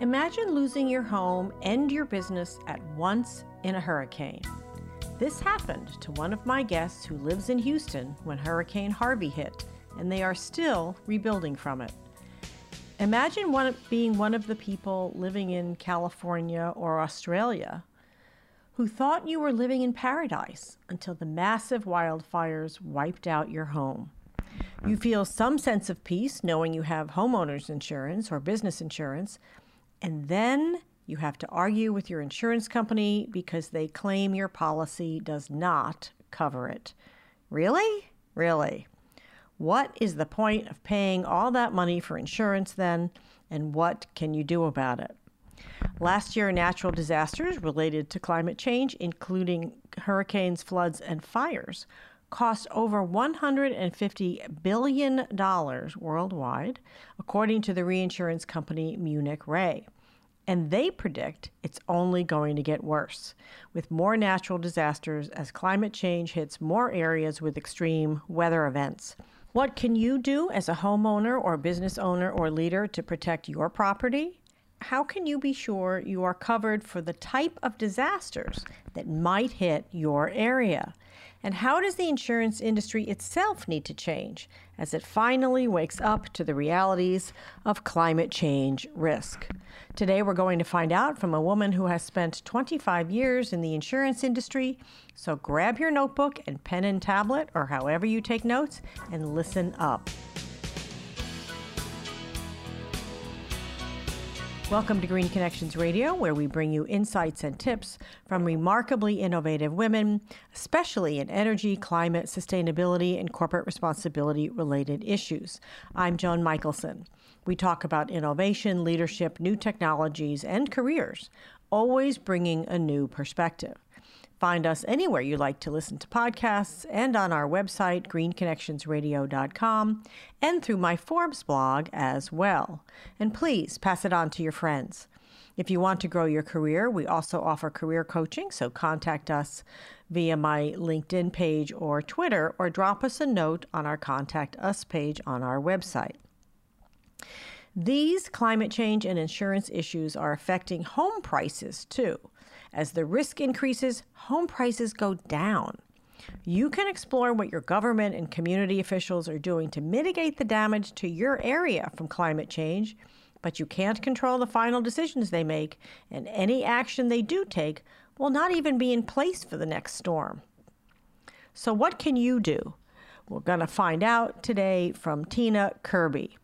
Imagine losing your home and your business at once in a hurricane. This happened to one of my guests who lives in Houston when Hurricane Harvey hit, and they are still rebuilding from it. Imagine one, being one of the people living in California or Australia who thought you were living in paradise until the massive wildfires wiped out your home. You feel some sense of peace knowing you have homeowners insurance or business insurance, and then you have to argue with your insurance company because they claim your policy does not cover it. Really? Really? What is the point of paying all that money for insurance then, and what can you do about it? Last year, natural disasters related to climate change, including hurricanes, floods, and fires, cost over $150 billion worldwide, according to the reinsurance company Munich Re. And they predict it's only going to get worse, with more natural disasters as climate change hits more areas with extreme weather events. What can you do as a homeowner or business owner or leader to protect your property? How can you be sure you are covered for the type of disasters that might hit your area? And how does the insurance industry itself need to change as it finally wakes up to the realities of climate change risk? Today, we're going to find out from a woman who has spent 25 years in the insurance industry. So grab your notebook and pen and tablet, or however you take notes, and listen up. Welcome to Green Connections Radio, where we bring you insights and tips from remarkably innovative women, especially in energy, climate, sustainability, and corporate responsibility related issues. I'm Joan Michelson. We talk about innovation, leadership, new technologies, and careers, always bringing a new perspective. Find us anywhere you like to listen to podcasts and on our website, greenconnectionsradio.com, and through my Forbes blog as well. And please pass it on to your friends. If you want to grow your career, we also offer career coaching, so contact us via my LinkedIn page or Twitter, or drop us a note on our Contact Us page on our website. These climate change and insurance issues are affecting home prices too. As the risk increases, home prices go down. You can explore what your government and community officials are doing to mitigate the damage to your area from climate change, but you can't control the final decisions they make, and any action they do take will not even be in place for the next storm. So, what can you do? We're going to find out today from Tina Kirby.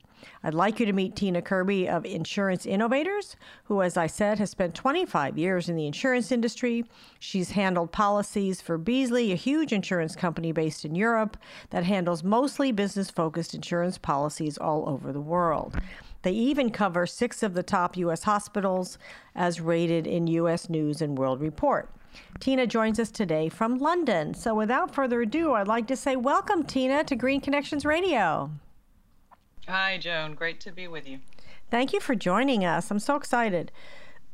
I'd like you to meet Tina Kirby of Insurance Innovators, who, as I said, has spent 25 years in the insurance industry. She's handled policies for Beazley, a huge insurance company based in Europe that handles mostly business focused insurance policies all over the world. They even cover six of the top U.S. hospitals as rated in U.S. News and World Report. Tina joins us today from London. So without further ado, I'd like to say welcome, Tina, to Green Connections Radio. Hi, Joan. Great to be with you. Thank you for joining us. I'm so excited.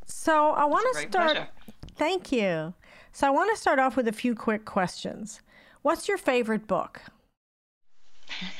So I want to start. Pleasure. Thank you. So I want to start off with a few quick questions. What's your favorite book?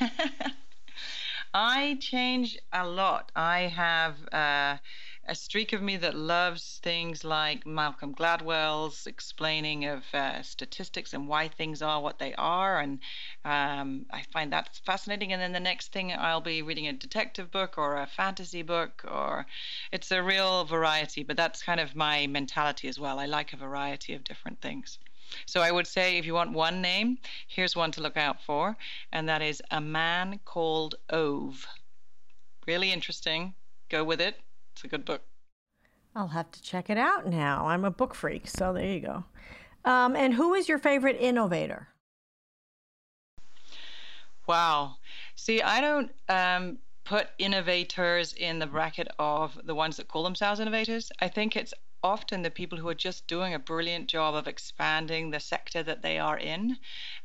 I change a lot. I have. Uh, a streak of me that loves things like Malcolm Gladwell's explaining of uh, statistics and why things are what they are, and um, I find that fascinating. And then the next thing, I'll be reading a detective book or a fantasy book, or it's a real variety. But that's kind of my mentality as well. I like a variety of different things. So I would say if you want one name, here's one to look out for, and that is A Man Called Ove. Really interesting. Go with it. It's a good book. I'll have to check it out now. I'm a book freak, so there you go. Um, and who is your favorite innovator? Wow. See, I don't um, put innovators in the bracket of the ones that call themselves innovators. I think it's often the people who are just doing a brilliant job of expanding the sector that they are in,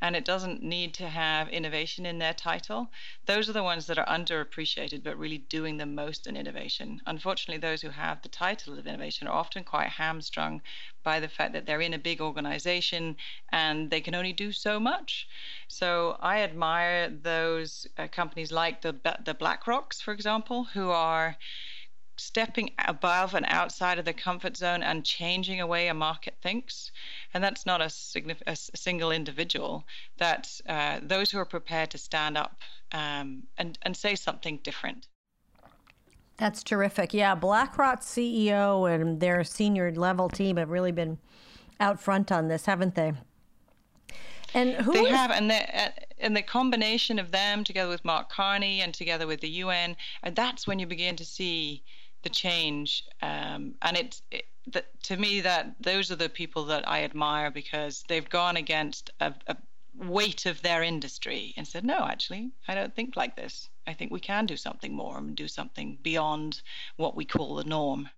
and it doesn't need to have innovation in their title. Those are the ones that are underappreciated but really doing the most in innovation. Unfortunately, those who have the title of innovation are often quite hamstrung by the fact that they're in a big organization and they can only do so much. So I admire those uh, companies like the the BlackRocks, for example, who are stepping above and outside of the comfort zone and changing a way a market thinks. And that's not a, a single individual. That's uh, those who are prepared to stand up um, and, and say something different. That's terrific. Yeah, BlackRock's CEO and their senior level team have really been out front on this, haven't they? And who they is... have, and the uh, and the combination of them together with Mark Carney and together with the UN, and that's when you begin to see the change. Um, and it's it, the, to me that those are the people that I admire because they've gone against a, a weight of their industry and said, no, actually, I don't think like this. I think we can do something more and do something beyond what we call the norm.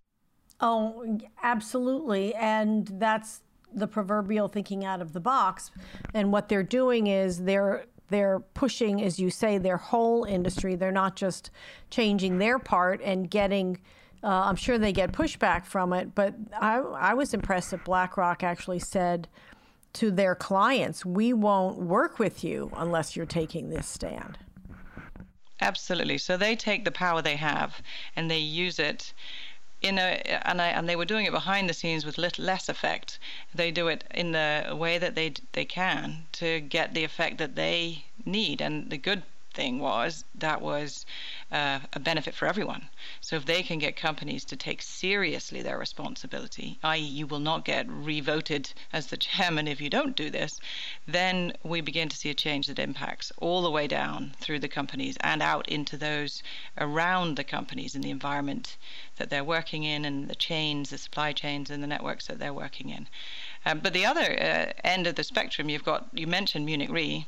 Oh, absolutely. And that's the proverbial thinking out of the box. And what they're doing is they're they're pushing, as you say, their whole industry. They're not just changing their part and getting. Uh, I'm sure they get pushback from it, but I, I was impressed that BlackRock actually said to their clients, "We won't work with you unless you're taking this stand." Absolutely. So they take the power they have and they use it in a and I and they were doing it behind the scenes with little less effect. They do it in the way that they they can to get the effect that they need. And the good thing was that was uh, a benefit for everyone. So if they can get companies to take seriously their responsibility, i.e., you will not get revoted as the chairman if you don't do this, then we begin to see a change that impacts all the way down through the companies and out into those around the companies in the environment that they're working in and the chains, the supply chains, and the networks that they're working in. Um, but the other uh, end of the spectrum, you've got, you mentioned Munich Re,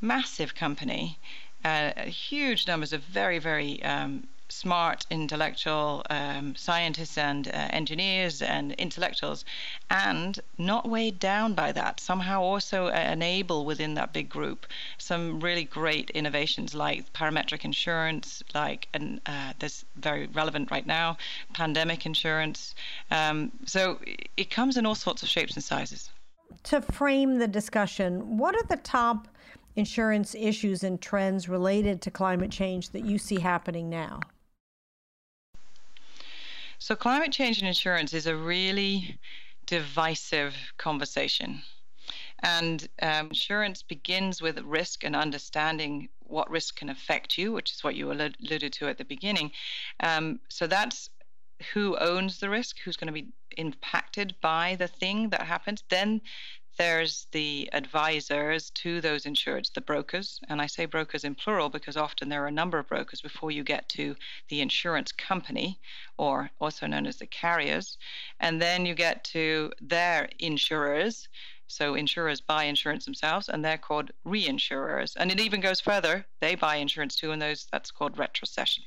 massive company uh, huge numbers of very, very um, smart, intellectual um, scientists and uh, engineers and intellectuals, and not weighed down by that. Somehow also uh, enable within that big group some really great innovations like parametric insurance, like and uh, very relevant right now, pandemic insurance. Um, so it comes in all sorts of shapes and sizes. To frame the discussion, what are the top insurance issues and trends related to climate change that you see happening now? So, climate change and insurance is a really divisive conversation. And um, insurance begins with risk and understanding what risk can affect you, which is what you alluded to at the beginning. Um, so that's who owns the risk, who's going to be impacted by the thing that happens. Then there's the advisors to those insureds, the brokers. And I say brokers in plural because often there are a number of brokers before you get to the insurance company, or also known as the carriers. And then you get to their insurers. So insurers buy insurance themselves, and they're called reinsurers. And it even goes further; they buy insurance too, and those that's called retrocession.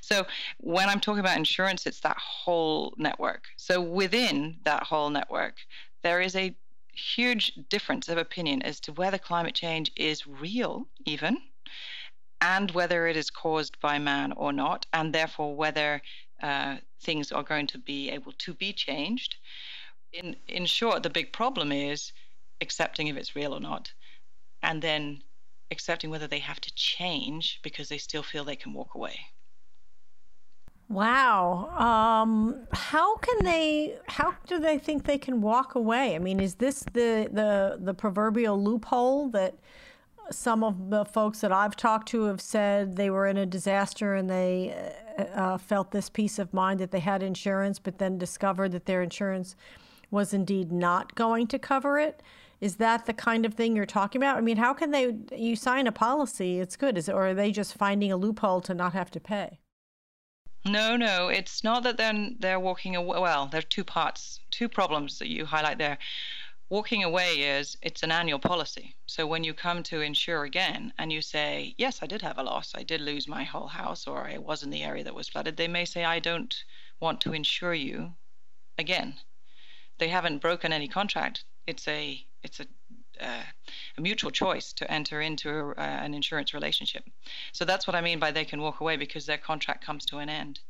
So when I'm talking about insurance, it's that whole network. So within that whole network, there is a huge difference of opinion as to whether climate change is real, even, and whether it is caused by man or not, and therefore whether uh, things are going to be able to be changed. In, in short, the big problem is accepting if it's real or not, and then accepting whether they have to change because they still feel they can walk away. Wow. Um, how can they? How do they think they can walk away? I mean, is this the the the proverbial loophole that some of the folks that I've talked to have said they were in a disaster and they uh, uh, felt this peace of mind that they had insurance, but then discovered that their insurance was indeed not going to cover it? Is that the kind of thing you're talking about? I mean, how can they? You sign a policy, it's good, is it, or are they just finding a loophole to not have to pay? No, no, it's not that they're they're walking away. Well, there are two parts, two problems that you highlight there. Walking away is it's an annual policy. So when you come to insure again and you say, "Yes, I did have a loss. I did lose my whole house or I was in the area that was flooded." They may say, "I don't want to insure you again." They haven't broken any contract. It's a it's a uh, a mutual choice to enter into uh, an insurance relationship. So that's what I mean by they can walk away because their contract comes to an end.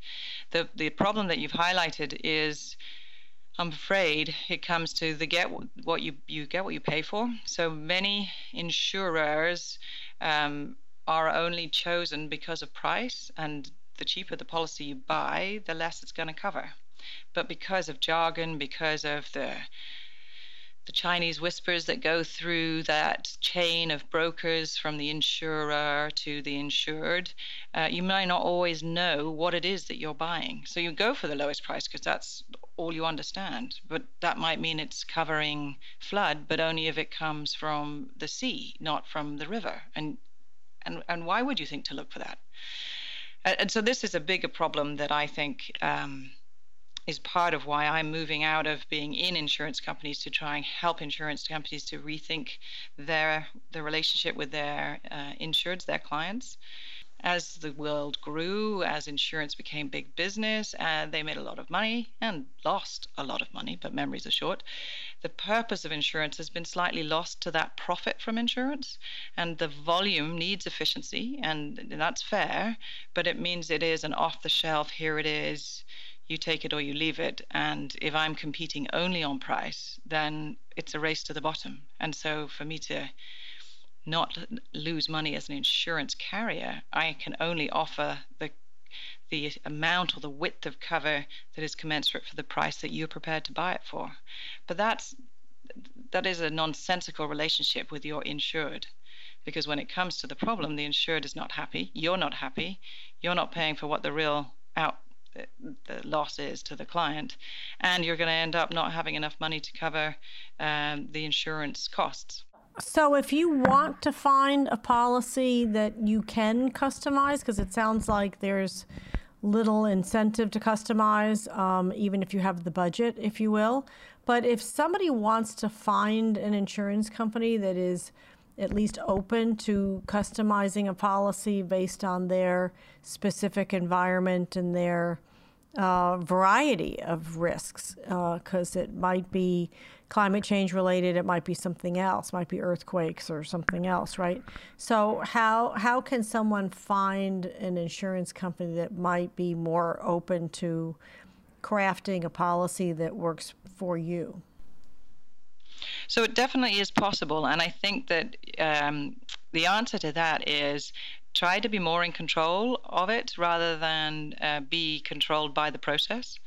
The the problem that you've highlighted is I'm afraid it comes to the get what you you get what you pay for. So many insurers um, are only chosen because of price and the cheaper the policy you buy, the less it's going to cover. But because of jargon, because of the the Chinese whispers that go through that chain of brokers from the insurer to the insured, uh, you may not always know what it is that you're buying. So you go for the lowest price because that's all you understand. But that might mean it's covering flood, but only if it comes from the sea, not from the river. And and and why would you think to look for that? And, and so this is a bigger problem that I think. Um, is part of why I'm moving out of being in insurance companies to try and help insurance companies to rethink their the relationship with their uh, insureds, their clients. As the world grew, as insurance became big business, and they made a lot of money and lost a lot of money, but memories are short. The purpose of insurance has been slightly lost to that profit from insurance, and the volume needs efficiency, and that's fair, but it means it is an off the shelf, here it is, you take it or you leave it. And if I'm competing only on price, then it's a race to the bottom. And so for me to not lose money as an insurance carrier, I can only offer the the amount or the width of cover that is commensurate for the price that you're prepared to buy it for. But that's that is a nonsensical relationship with your insured because when it comes to the problem the insured is not happy you're not happy you're not paying for what the real out the loss is to the client, and you're going to end up not having enough money to cover um, the insurance costs. So, if you want to find a policy that you can customize, because it sounds like there's little incentive to customize, um, even if you have the budget, if you will. But if somebody wants to find an insurance company that is at least open to customizing a policy based on their specific environment and their uh, variety of risks because uh, it might be climate change related, it might be something else, might be earthquakes or something else, right? So how how can someone find an insurance company that might be more open to crafting a policy that works for you? So it definitely is possible, and I think that um, the answer to that is try to be more in control of it rather than uh, be controlled by the process.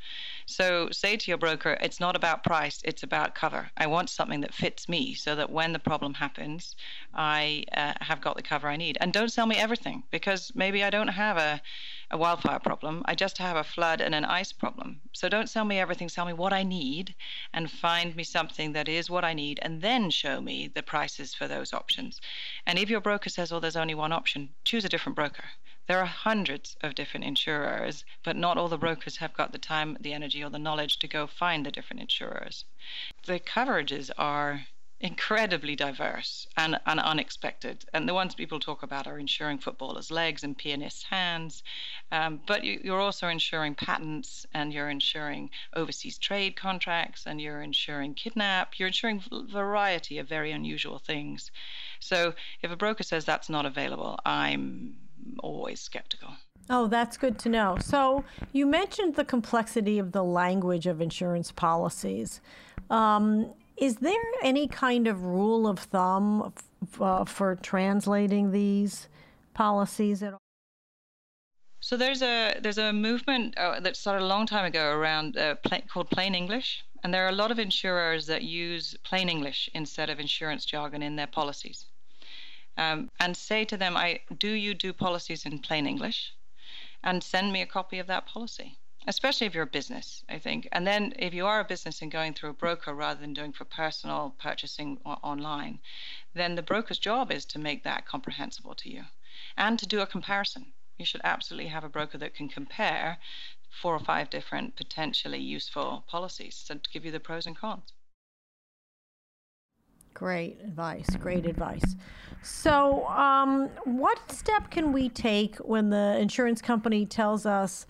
So say to your broker, it's not about price, it's about cover. I want something that fits me so that when the problem happens, I uh, have got the cover I need. And don't sell me everything because maybe I don't have a, a wildfire problem. I just have a flood and an ice problem. So don't sell me everything, sell me what I need and find me something that is what I need and then show me the prices for those options. And if your broker says, oh, there's only one option, choose a different broker. There are hundreds of different insurers, but not all the brokers have got the time, the energy, or the knowledge to go find the different insurers. The coverages are incredibly diverse and, and unexpected. And the ones people talk about are insuring footballers' legs and pianists' hands. Um, but you, are also insuring patents and you're insuring overseas trade contracts and you're insuring kidnap. You're insuring a variety of very unusual things. So if a broker says that's not available, I'm always skeptical. Oh, that's good to know. So, you mentioned the complexity of the language of insurance policies. Um, is there any kind of rule of thumb f- uh, for translating these policies at all? So there's a there's a movement uh, that started a long time ago around uh, pl- called plain English, and there are a lot of insurers that use plain English instead of insurance jargon in their policies um, and say to them, I, do you do policies in plain English? And send me a copy of that policy, especially if you're a business, I think. And then if you are a business and going through a broker rather than doing for personal purchasing online, then the broker's job is to make that comprehensible to you and to do a comparison. You should absolutely have a broker that can compare four or five different potentially useful policies to give you the pros and cons. Great advice. Great advice. So, um, what step can we take when the insurance company tells us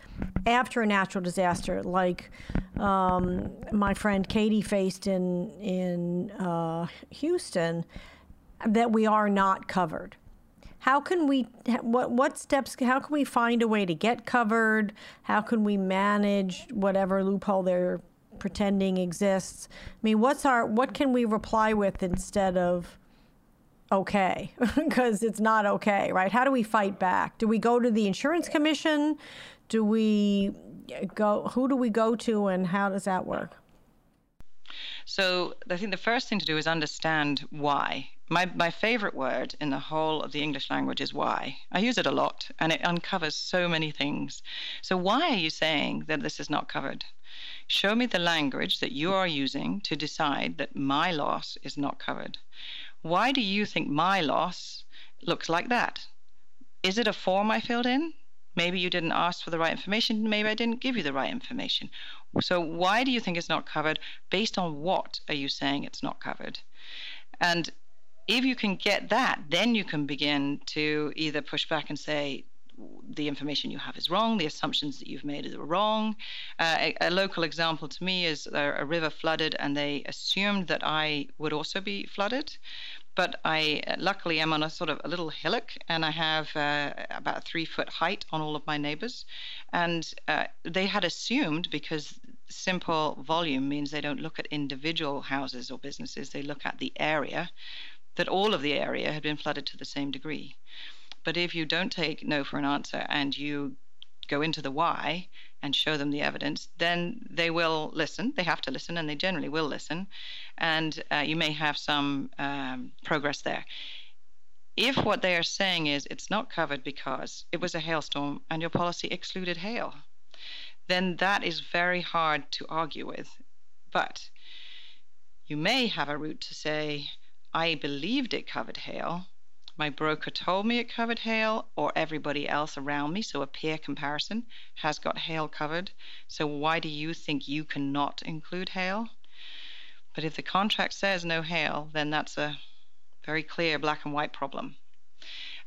after a natural disaster, like um, my friend Katie faced in in uh, Houston, that we are not covered? How can we? What what steps? How can we find a way to get covered? How can we manage whatever loophole they're pretending exists. I mean, what's our what can we reply with instead of okay because it's not okay, right? How do we fight back? Do we go to the insurance commission? Do we go, who do we go to and how does that work? So I think the first thing to do is understand why. My, my favorite word in the whole of the English language is why. I use it a lot and it uncovers so many things. So, why are you saying that this is not covered? Show me the language that you are using to decide that my loss is not covered. Why do you think my loss looks like that? Is it a form I filled in? Maybe you didn't ask for the right information. Maybe I didn't give you the right information. So, why do you think it's not covered? Based on what are you saying it's not covered? And if you can get that, then you can begin to either push back and say, the information you have is wrong, the assumptions that you've made are wrong. Uh, a, a, local example to me is a, a, river flooded, and they assumed that I would also be flooded. But I luckily am on a sort of a little hillock, and I have uh, about three foot height on all of my neighbors. And uh, they had assumed because simple volume means they don't look at individual houses or businesses, they look at the area that all of the area had been flooded to the same degree. But if you don't take no for an answer and you go into the why and show them the evidence, then they will listen. They have to listen, and they generally will listen. And uh, you may have some um, progress there. If what they are saying is it's not covered because it was a hailstorm and your policy excluded hail, then that is very hard to argue with. But you may have a route to say, I believed it covered hail. My broker told me it covered hail, or everybody else around me, so a peer comparison, has got hail covered. So why do you think you cannot include hail? But if the contract says no hail, then that's a very clear black and white problem.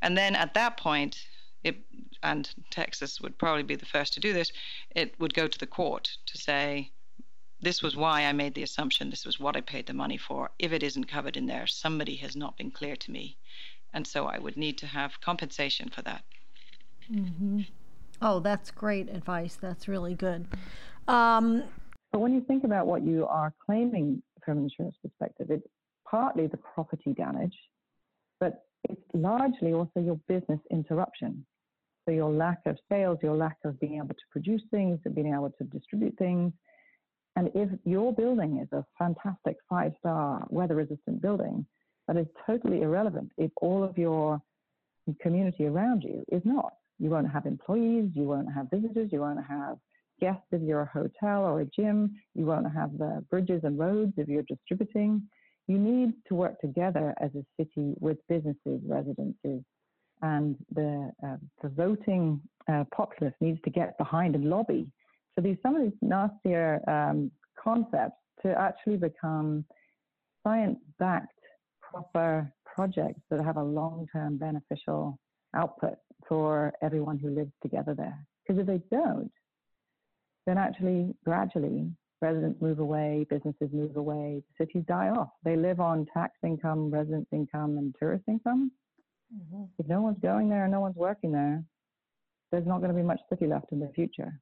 And then at that point, it, and Texas would probably be the first to do this, it would go to the court to say, this was why I made the assumption, this was what I paid the money for. If it isn't covered in there, somebody has not been clear to me. And so I would need to have compensation for that. Mm-hmm. Oh, that's great advice. That's really good. Um, but when you think about what you are claiming from an insurance perspective, it's partly the property damage, but it's largely also your business interruption. So your lack of sales, your lack of being able to produce things, of being able to distribute things, and if your building is a fantastic five star weather resistant building, that is totally irrelevant if all of your community around you is not. You won't have employees, you won't have visitors, you won't have guests if you're a hotel or a gym, you won't have the bridges and roads if you're distributing. You need to work together as a city with businesses, residences, and the, uh, the voting uh, populace needs to get behind and lobby so these some of these nastier um, concepts to actually become science-backed, proper projects that have a long-term beneficial output for everyone who lives together there. Because if they don't, then actually gradually residents move away, businesses move away, cities die off. They live on tax income, residence income, and tourist income. Mm-hmm. If no one's going there and no one's working there, there's not going to be much city left in the future.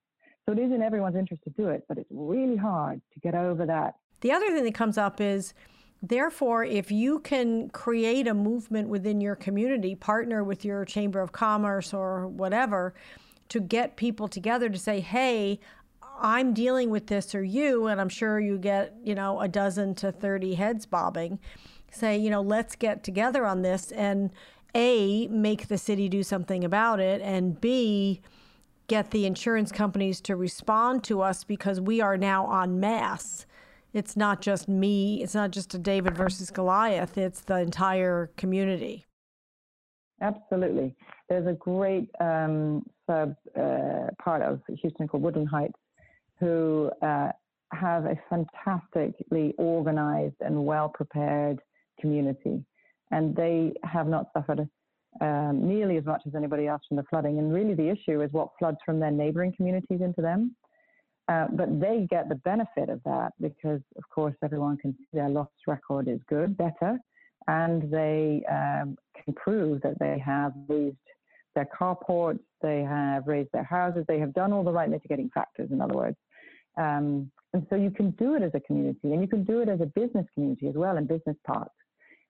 So it is in everyone's interest to do it, but it's really hard to get over that. The other thing that comes up is Therefore, if you can create a movement within your community, partner with your chamber of commerce or whatever to get people together to say, hey, I'm dealing with this or you, and I'm sure you get, you know, a dozen to 30 heads bobbing, say, you know, let's get together on this and A, make the city do something about it, and B, get the insurance companies to respond to us because we are now en masse. It's not just me, it's not just a David versus Goliath, it's the entire community. Absolutely. There's a great um, sub uh, part of Houston called Woodland Heights who uh, have a fantastically organized and well prepared community. And they have not suffered um, nearly as much as anybody else from the flooding. And really, the issue is what floods from their neighboring communities into them. Uh, but they get the benefit of that because, of course, everyone can see their loss record is good, better, and they um, can prove that they have raised their carports, they have raised their houses, they have done all the right mitigating factors, in other words. Um, and so you can do it as a community, and you can do it as a business community as well in business parks.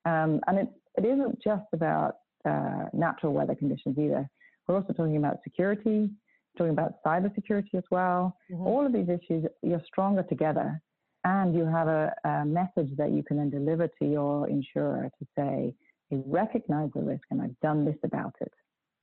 Um, and it's it isn't just about uh, natural weather conditions either. We're also talking about security, talking about cybersecurity as well. Mm-hmm. All of these issues, you're stronger together, and you have a, a message that you can then deliver to your insurer to say, "I recognize the risk, and I've done this about it,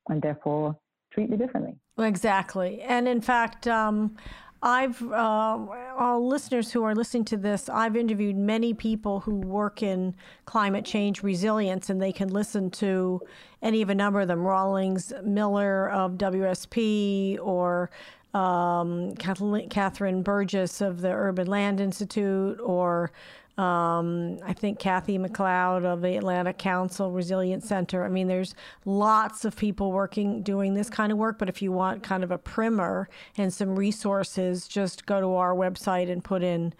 and therefore treat me differently." Exactly, and in fact. Um, I've uh, all listeners who are listening to this. I've interviewed many people who work in climate change resilience, and they can listen to any of a number of them: Rawlings Miller of WSP, or um, Catherine Burgess of the Urban Land Institute, or um, I think Kathy McLeod of the Atlantic Council Resilience Center. I mean, there's lots of people working doing this kind of work. But if you want kind of a primer and some resources, just go to our website and put in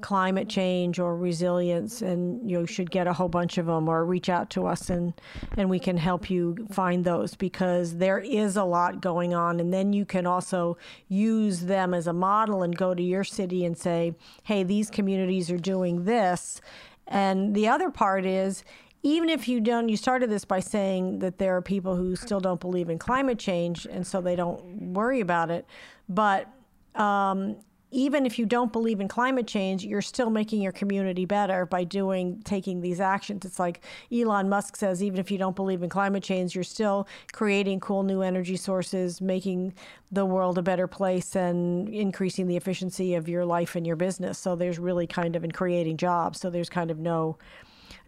climate change or resilience and you should get a whole bunch of them or reach out to us and and we can help you find those because there is a lot going on. And then you can also use them as a model and go to your city and say hey these communities are doing this. And the other part is even if you don't you started this by saying that there are people who still don't believe in climate change and so they don't worry about it. But um, even if you don't believe in climate change, you're still making your community better by doing taking these actions. It's like Elon Musk says, even if you don't believe in climate change, you're still creating cool new energy sources, making the world a better place, and increasing the efficiency of your life and your business. So there's really kind of in creating jobs. So there's kind of no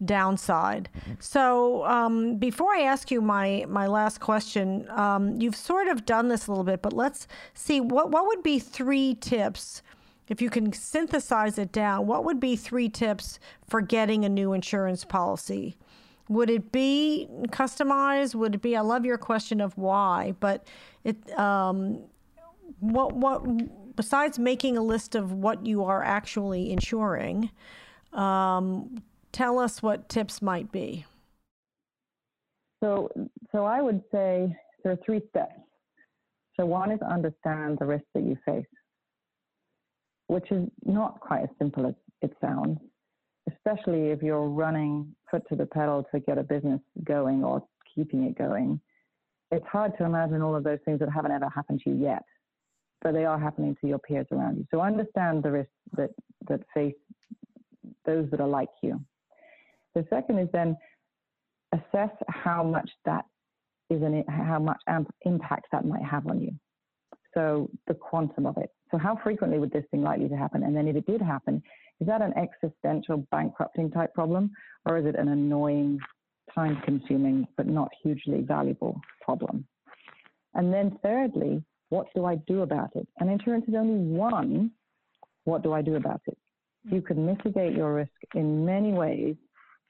downside. So um, before I ask you my my last question, um, you've sort of done this a little bit, but let's see what what would be three tips. If you can synthesize it down, what would be three tips for getting a new insurance policy? Would it be customized? Would it be? I love your question of why, but it. Um, what what besides making a list of what you are actually insuring, um, tell us what tips might be. So, so I would say there are three steps. So one is understand the risk that you face, which is not quite as simple as it sounds, especially if you're running foot to the pedal to get a business going or keeping it going. It's hard to imagine all of those things that haven't ever happened to you yet, but they are happening to your peers around you. So understand the risks that, that face those that are like you. The second is then assess how much that is an, how much impact that might have on you. So the quantum of it. So how frequently would this thing likely to happen? And then if it did happen, is that an existential bankrupting type problem, or is it an annoying, time consuming, but not hugely valuable problem? And then thirdly, what do I do about it? And insurance is only one. What do I do about it? You can mitigate your risk in many ways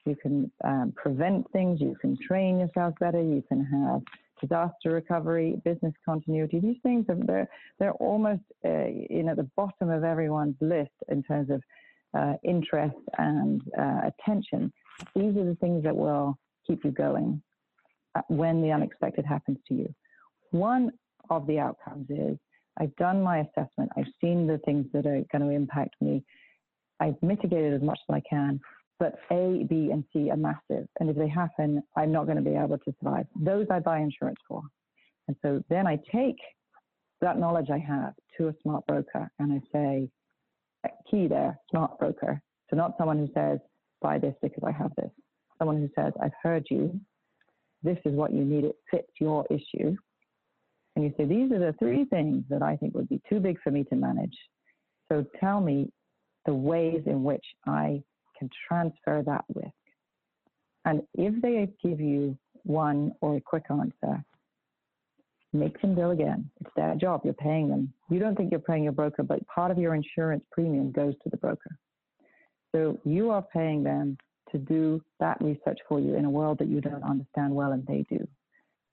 you can um, prevent things, you can train yourself better, you can have disaster recovery, business continuity. These things are they're, they're almost uh, you know the bottom of everyone's list in terms of uh, interest and uh, attention. These are the things that will keep you going uh, when the unexpected happens to you. One of the outcomes is I've done my assessment. I've seen the things that are going to impact me. I've mitigated as much as I can but A, B, and C are massive. And if they happen, I'm not going to be able to survive. Those I buy insurance for. And so then I take that knowledge I have to a smart broker and I say, key there, smart broker. So not someone who says, buy this because I have this. Someone who says, I've heard you. This is what you need. It fits your issue. And you say, these are the three things that I think would be too big for me to manage. So tell me the ways in which I can transfer that risk. And if they give you one or a quick answer, make them bill again. It's their job. You're paying them. You don't think you're paying your broker, but part of your insurance premium goes to the broker. So you are paying them to do that research for you in a world that you don't understand well and they do.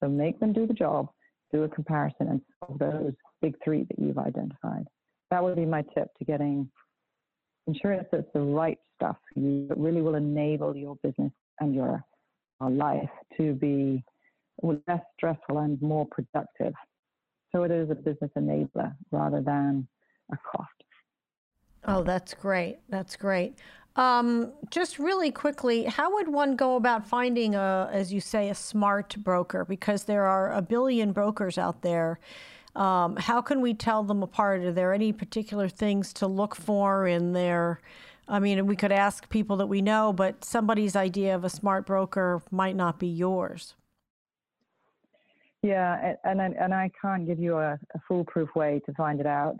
So make them do the job, do a comparison, and solve those big three that you've identified. That would be my tip to getting insurance that's the right stuff for you that really will enable your business and your uh, life to be less stressful and more productive. So it is a business enabler rather than a cost. Oh, that's great. That's great. Um, just really quickly, how would one go about finding a, as you say, a smart broker? Because there are a billion brokers out there. Um, how can we tell them apart? Are there any particular things to look for in their? I mean, we could ask people that we know, but somebody's idea of a smart broker might not be yours. Yeah, and and, and I can't give you a, a foolproof way to find it out.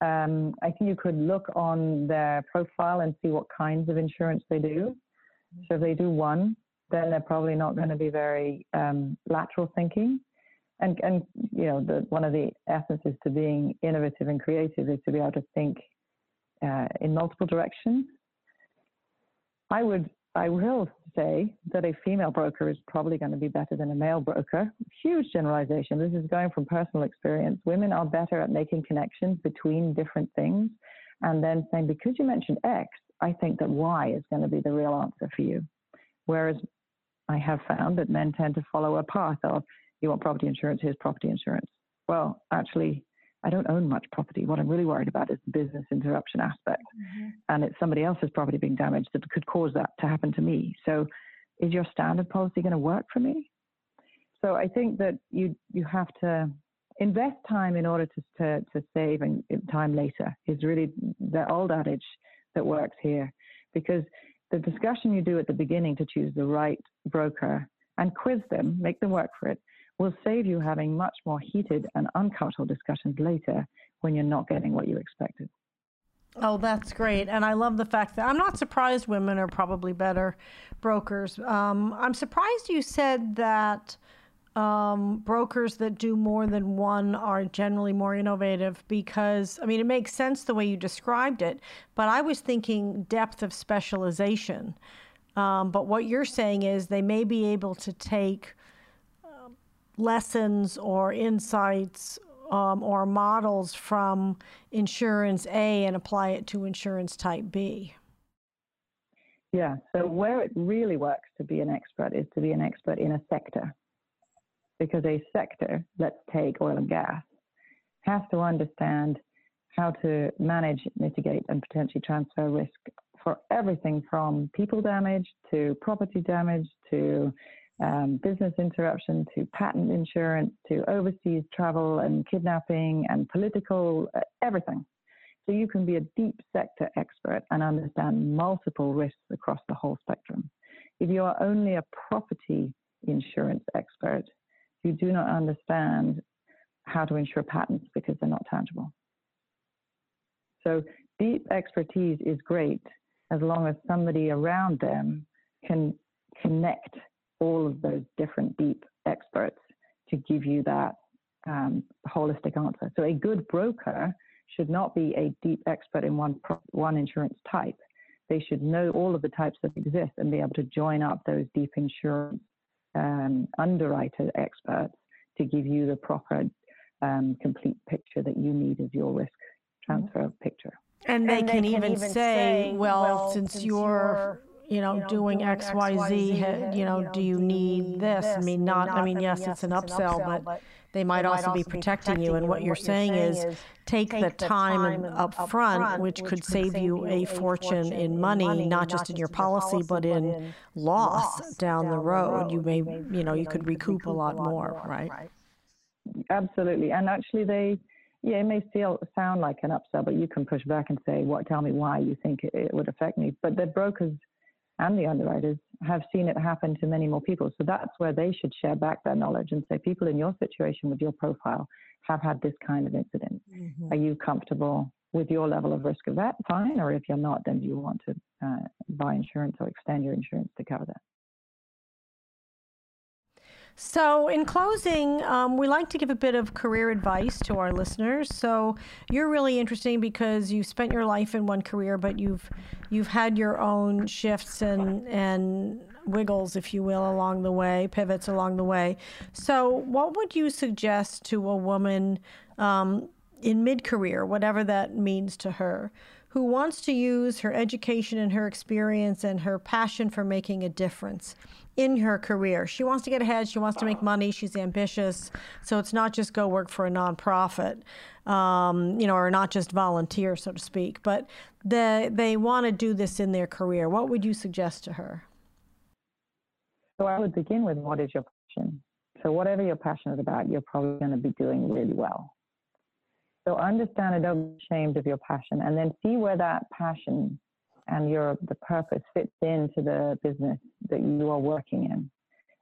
Um, I think you could look on their profile and see what kinds of insurance they do. So if they do one, then they're probably not going to be very um, lateral thinking. And and you know, the, one of the essences to being innovative and creative is to be able to think uh, in multiple directions. I would I will say that a female broker is probably going to be better than a male broker. Huge generalization. This is going from personal experience. Women are better at making connections between different things and then saying, because you mentioned X, I think that Y is going to be the real answer for you. Whereas I have found that men tend to follow a path of, you want property insurance, here's property insurance. Well, actually, I don't own much property. What I'm really worried about is the business interruption aspect. Mm-hmm. And it's somebody else's property being damaged that could cause that to happen to me. So is your standard policy going to work for me? So I think that you you have to invest time in order to to, to save and time later is really the old adage that works here because the discussion you do at the beginning to choose the right broker and quiz them, make them work for it, will save you having much more heated and uncomfortable discussions later when you're not getting what you expected. Oh, that's great. And I love the fact that I'm not surprised women are probably better brokers. Um, I'm surprised you said that um, brokers that do more than one are generally more innovative because, I mean, it makes sense the way you described it, but I was thinking depth of specialization. Um, but what you're saying is they may be able to take lessons or insights um, or models from insurance A and apply it to insurance type B? Yeah, so where it really works to be an expert is to be an expert in a sector. Because a sector, let's take oil and gas, has to understand how to manage, mitigate, and potentially transfer risk for everything from people damage to property damage to um, business interruption to patent insurance to overseas travel and kidnapping and political, uh, everything. So you can be a deep sector expert and understand multiple risks across the whole spectrum. If you are only a property insurance expert, you do not understand how to insure patents because they're not tangible. So deep expertise is great as long as somebody around them can connect all of those different deep experts to give you that um, holistic answer. So a good broker should not be a deep expert in one one insurance type. They should know all of the types that exist and be able to join up those deep insurance um, underwriter experts to give you the proper um, complete picture that you need as your risk transfer mm-hmm. picture. And they, and can, they even can, even say, well, well since, since you're you know, doing, X, Y, Z, you know, do you need this? I mean, not, I mean, yes, it's an upsell, but they might also be protecting you. And what you're saying is take the time up front, which could save you a fortune in money, not just in your policy, but in loss down the road. You may, you know, you could recoup a lot more, right? Absolutely. And actually, they, yeah, it may feel sound like an upsell, but you can push back and say, "What? Tell me why you think it, it would affect me." But the brokers and the underwriters have seen it happen to many more people. So that's where they should share back their knowledge and say, people in your situation with your profile have had this kind of incident. Mm-hmm. Are you comfortable with your level of risk of that? Fine. Or if you're not, then do you want to uh, buy insurance or extend your insurance to cover that? So, in closing, um, we like to give a bit of career advice to our listeners. So, you're really interesting because you spent your life in one career, but you've you've had your own shifts and and wiggles, if you will, along the way, pivots along the way. So, what would you suggest to a woman um, in mid career, whatever that means to her? Who wants to use her education and her experience and her passion for making a difference in her career. She wants to get ahead. She wants to make money. She's ambitious. So it's not just go work for a nonprofit, um, you know, or not just volunteer, so to speak. But the, they want to do this in their career. What would you suggest to her? So I would begin with what is your passion? So whatever you're passionate about, you're probably going to be doing really well. So understand and don't be ashamed of your passion, and then see where that passion and your the purpose fits into the business that you are working in.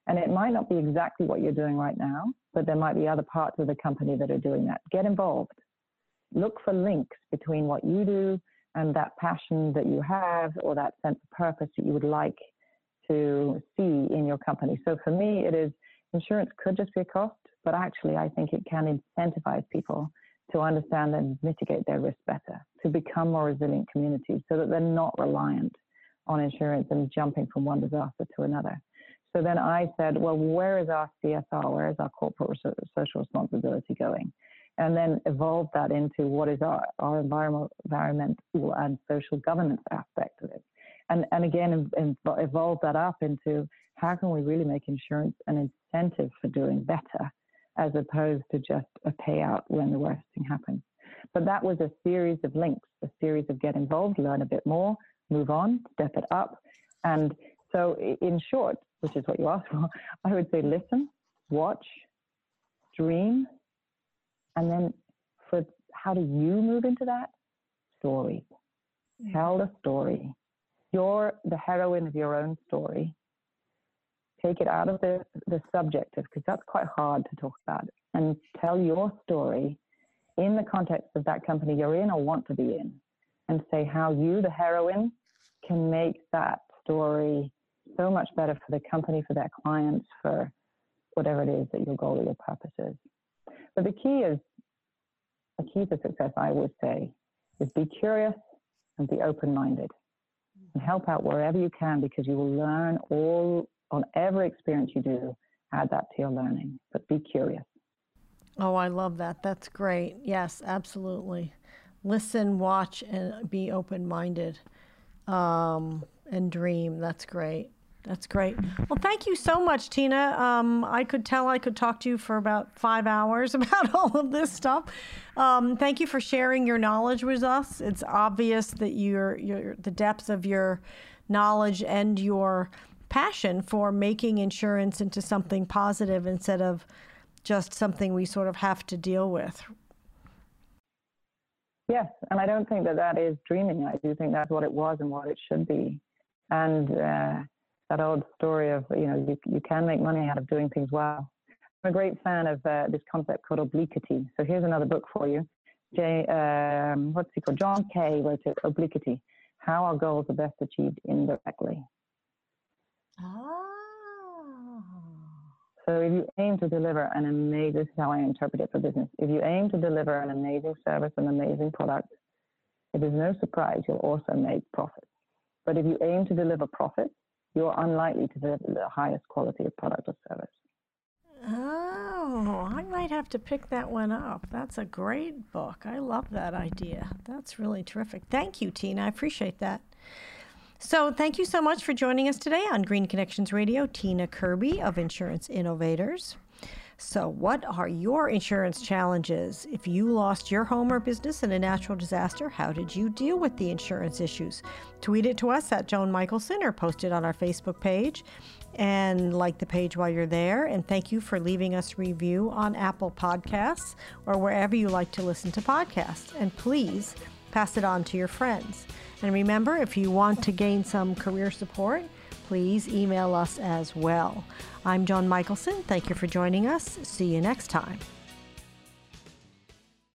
And it might not be exactly what you're doing right now, but there might be other parts of the company that are doing that. Get involved. Look for links between what you do and that passion that you have or that sense of purpose that you would like to see in your company. So for me, it is insurance could just be a cost, but actually, I think it can incentivize people to understand and mitigate their risk better, to become more resilient communities so that they're not reliant on insurance and jumping from one disaster to another. So then I said, well, where is our CSR? Where is our corporate social responsibility going? And then evolve that into what is our, our environmental, and social governance aspect of it. And, and again, evolve that up into how can we really make insurance an incentive for doing better as opposed to just a payout when the worst thing happens. But that was a series of links, a series of get involved, learn a bit more, move on, step it up. And so, in short, which is what you asked for, I would say listen, watch, dream, and then for how do you move into that? Story. Tell the story. You're the heroine of your own story take it out of the, the subjective, because that's quite hard to talk about, and tell your story in the context of that company you're in or want to be in, and say how you, the heroine, can make that story so much better for the company, for their clients, for whatever it is that your goal or your purpose is. But the key is, the key to success, I would say, is be curious and be open minded and help out wherever you can because you will learn all on every experience you do, add that to your learning, but be curious. Oh, I love that. That's great. Yes, absolutely. Listen, watch, and be open minded um, and dream. That's great. That's great. Well, thank you so much, Tina. Um, I could tell I could talk to you for about five hours about all of this stuff. Um, thank you for sharing your knowledge with us. It's obvious that you're, you're the depth of your knowledge and your passion for making insurance into something positive instead of just something we sort of have to deal with. Yes, and I don't think that that is dreaming. I do think that's what it was and what it should be. And uh, that old story of, you know, you, you can make money out of doing things well. I'm a great fan of uh, this concept called obliquity. So here's another book for you. Jay, um, what's he called? John Kay wrote it, Obliquity, How Our Goals Are Best Achieved Indirectly. Oh. So if you aim to deliver an amazing, this is how I interpret it for business. If you aim to deliver an amazing service, an amazing product, it is no surprise you'll also make profits. But if you aim to deliver profits, you're unlikely to deliver the highest quality of product or service. Oh, I might have to pick that one up. That's a great book. I love that idea. That's really terrific. Thank you, Tina. I appreciate that. So, thank you so much for joining us today on Green Connections Radio, Tina Kirby of Insurance Innovators. So, what are your insurance challenges? If you lost your home or business in a natural disaster, how did you deal with the insurance issues? Tweet it to us at Joan Michelson or post it on our Facebook page and like the page while you're there. And thank you for leaving us review on Apple Podcasts or wherever you like to listen to podcasts. And please pass it on to your friends. And remember, if you want to gain some career support, please email us as well. I'm Joan Michelson. Thank you for joining us. See you next time.